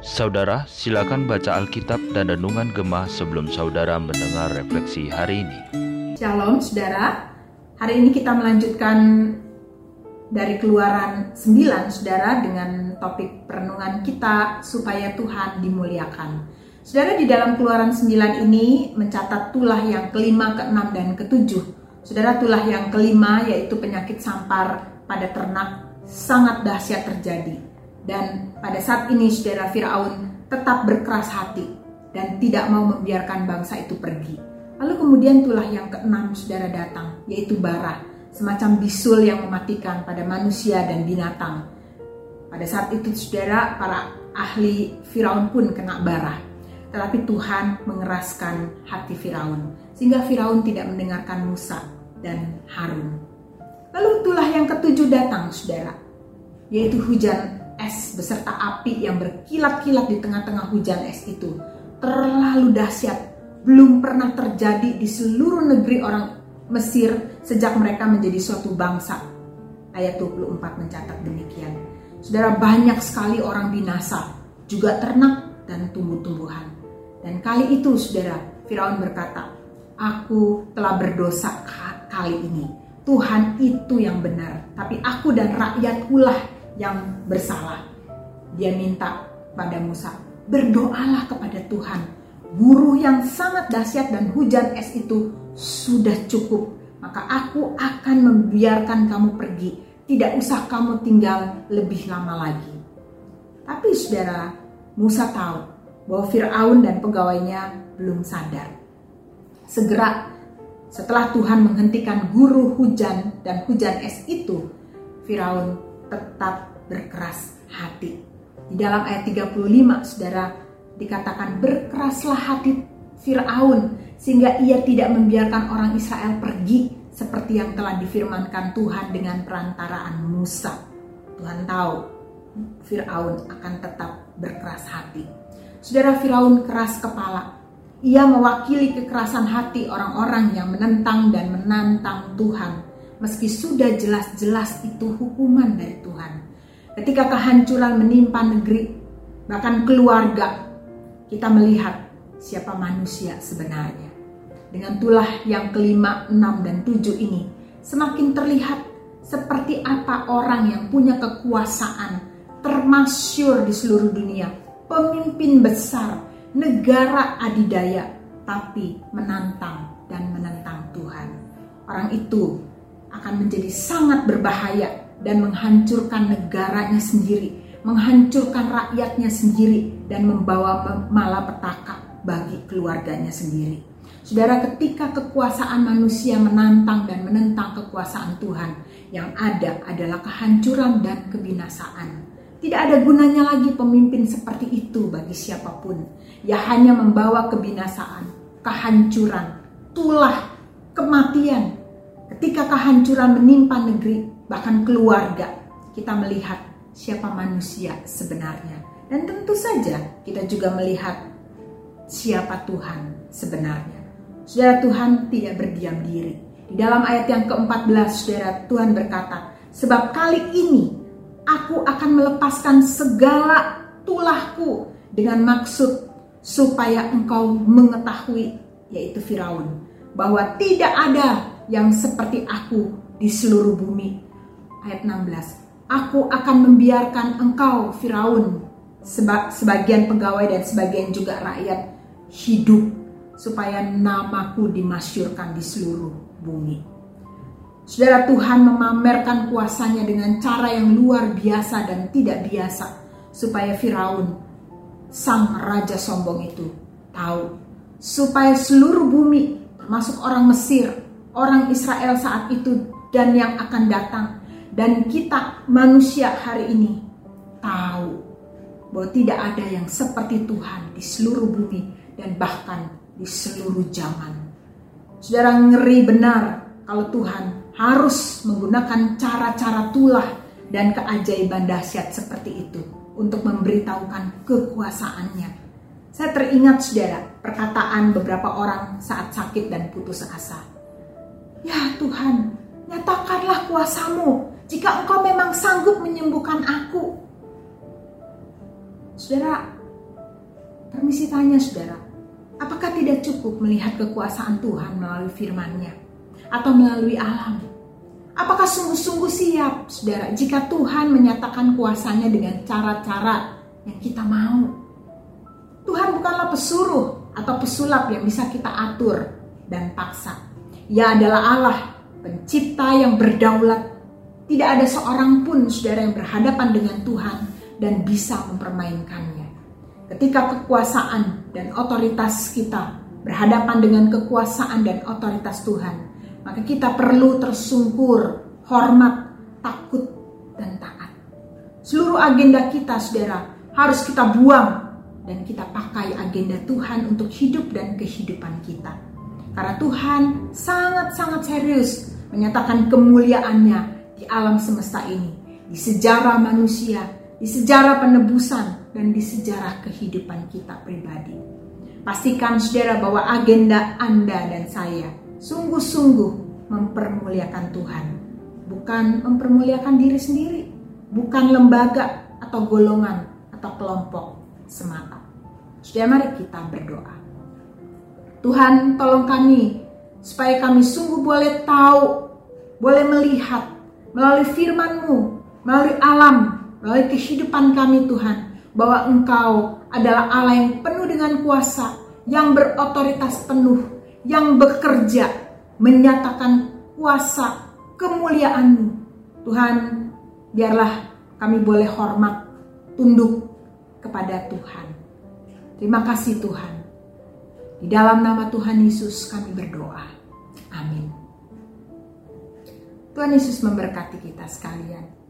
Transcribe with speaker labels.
Speaker 1: Saudara, silakan baca Alkitab dan Renungan Gemah sebelum saudara mendengar refleksi hari ini.
Speaker 2: Shalom saudara, hari ini kita melanjutkan dari keluaran 9 saudara dengan topik perenungan kita supaya Tuhan dimuliakan. Saudara di dalam keluaran 9 ini mencatat tulah yang kelima, keenam, dan ketujuh. Saudara tulah yang kelima yaitu penyakit sampar pada ternak sangat dahsyat terjadi dan pada saat ini saudara Firaun tetap berkeras hati dan tidak mau membiarkan bangsa itu pergi. Lalu kemudian tulah yang keenam saudara datang, yaitu bara, semacam bisul yang mematikan pada manusia dan binatang. Pada saat itu saudara, para ahli Firaun pun kena bara. Tetapi Tuhan mengeraskan hati Firaun, sehingga Firaun tidak mendengarkan Musa dan Harun. Lalu tulah yang ketujuh datang, saudara, yaitu hujan es beserta api yang berkilat-kilat di tengah-tengah hujan es itu terlalu dahsyat, belum pernah terjadi di seluruh negeri orang Mesir sejak mereka menjadi suatu bangsa. Ayat 24 mencatat demikian. Saudara banyak sekali orang binasa, juga ternak dan tumbuh-tumbuhan. Dan kali itu saudara, Firaun berkata, Aku telah berdosa kali ini. Tuhan itu yang benar, tapi aku dan rakyatkulah yang bersalah. Dia minta pada Musa, berdoalah kepada Tuhan. Buruh yang sangat dahsyat dan hujan es itu sudah cukup. Maka aku akan membiarkan kamu pergi. Tidak usah kamu tinggal lebih lama lagi. Tapi saudara, Musa tahu bahwa Fir'aun dan pegawainya belum sadar. Segera setelah Tuhan menghentikan guru hujan dan hujan es itu, Firaun tetap berkeras hati. Di dalam ayat 35 Saudara dikatakan berkeraslah hati Firaun sehingga ia tidak membiarkan orang Israel pergi seperti yang telah difirmankan Tuhan dengan perantaraan Musa. Tuhan tahu Firaun akan tetap berkeras hati. Saudara Firaun keras kepala. Ia mewakili kekerasan hati orang-orang yang menentang dan menantang Tuhan meski sudah jelas-jelas itu hukuman dari Tuhan. Ketika kehancuran menimpa negeri, bahkan keluarga, kita melihat siapa manusia sebenarnya. Dengan tulah yang kelima, enam, dan tujuh ini, semakin terlihat seperti apa orang yang punya kekuasaan termasyur di seluruh dunia, pemimpin besar, negara adidaya, tapi menantang dan menentang Tuhan. Orang itu akan menjadi sangat berbahaya dan menghancurkan negaranya sendiri, menghancurkan rakyatnya sendiri dan membawa malapetaka bagi keluarganya sendiri. Saudara, ketika kekuasaan manusia menantang dan menentang kekuasaan Tuhan, yang ada adalah kehancuran dan kebinasaan. Tidak ada gunanya lagi pemimpin seperti itu bagi siapa pun. Ya hanya membawa kebinasaan, kehancuran, tulah, kematian, Ketika kehancuran menimpa negeri, bahkan keluarga, kita melihat siapa manusia sebenarnya. Dan tentu saja kita juga melihat siapa Tuhan sebenarnya. Saudara Tuhan tidak berdiam diri. Di dalam ayat yang ke-14 saudara Tuhan berkata, sebab kali ini aku akan melepaskan segala tulahku dengan maksud supaya engkau mengetahui yaitu Firaun bahwa tidak ada yang seperti aku di seluruh bumi. Ayat 16. Aku akan membiarkan engkau Firaun seba sebagian pegawai dan sebagian juga rakyat hidup supaya namaku dimasyurkan di seluruh bumi. Saudara Tuhan memamerkan kuasanya dengan cara yang luar biasa dan tidak biasa supaya Firaun sang raja sombong itu tahu supaya seluruh bumi termasuk orang Mesir orang Israel saat itu dan yang akan datang. Dan kita manusia hari ini tahu bahwa tidak ada yang seperti Tuhan di seluruh bumi dan bahkan di seluruh zaman. Saudara ngeri benar kalau Tuhan harus menggunakan cara-cara tulah dan keajaiban dahsyat seperti itu untuk memberitahukan kekuasaannya. Saya teringat saudara perkataan beberapa orang saat sakit dan putus asa. Ya Tuhan, nyatakanlah kuasamu. Jika engkau memang sanggup menyembuhkan Saudara, permisi tanya saudara, apakah tidak cukup melihat kekuasaan Tuhan melalui firman-Nya atau melalui alam? Apakah sungguh-sungguh siap, saudara, jika Tuhan menyatakan kuasanya dengan cara-cara yang kita mau? Tuhan bukanlah pesuruh atau pesulap yang bisa kita atur dan paksa. Ia adalah Allah, pencipta yang berdaulat. Tidak ada seorang pun, saudara, yang berhadapan dengan Tuhan dan bisa mempermainkannya. Ketika kekuasaan dan otoritas kita berhadapan dengan kekuasaan dan otoritas Tuhan, maka kita perlu tersungkur, hormat, takut, dan taat. Seluruh agenda kita, saudara, harus kita buang dan kita pakai agenda Tuhan untuk hidup dan kehidupan kita. Karena Tuhan sangat-sangat serius menyatakan kemuliaannya di alam semesta ini, di sejarah manusia, di sejarah penebusan, dan di sejarah kehidupan kita pribadi. Pastikan saudara bahwa agenda Anda dan saya sungguh-sungguh mempermuliakan Tuhan, bukan mempermuliakan diri sendiri, bukan lembaga atau golongan atau kelompok semata. Sudah mari kita berdoa. Tuhan tolong kami supaya kami sungguh boleh tahu, boleh melihat melalui firman-Mu, melalui alam, melalui kehidupan kami Tuhan, bahwa Engkau adalah Allah yang penuh dengan kuasa, yang berotoritas penuh, yang bekerja menyatakan kuasa kemuliaan-Mu. Tuhan, biarlah kami boleh hormat, tunduk kepada Tuhan. Terima kasih Tuhan. Di dalam nama Tuhan Yesus kami berdoa. Amin. Tuhan Yesus memberkati kita sekalian.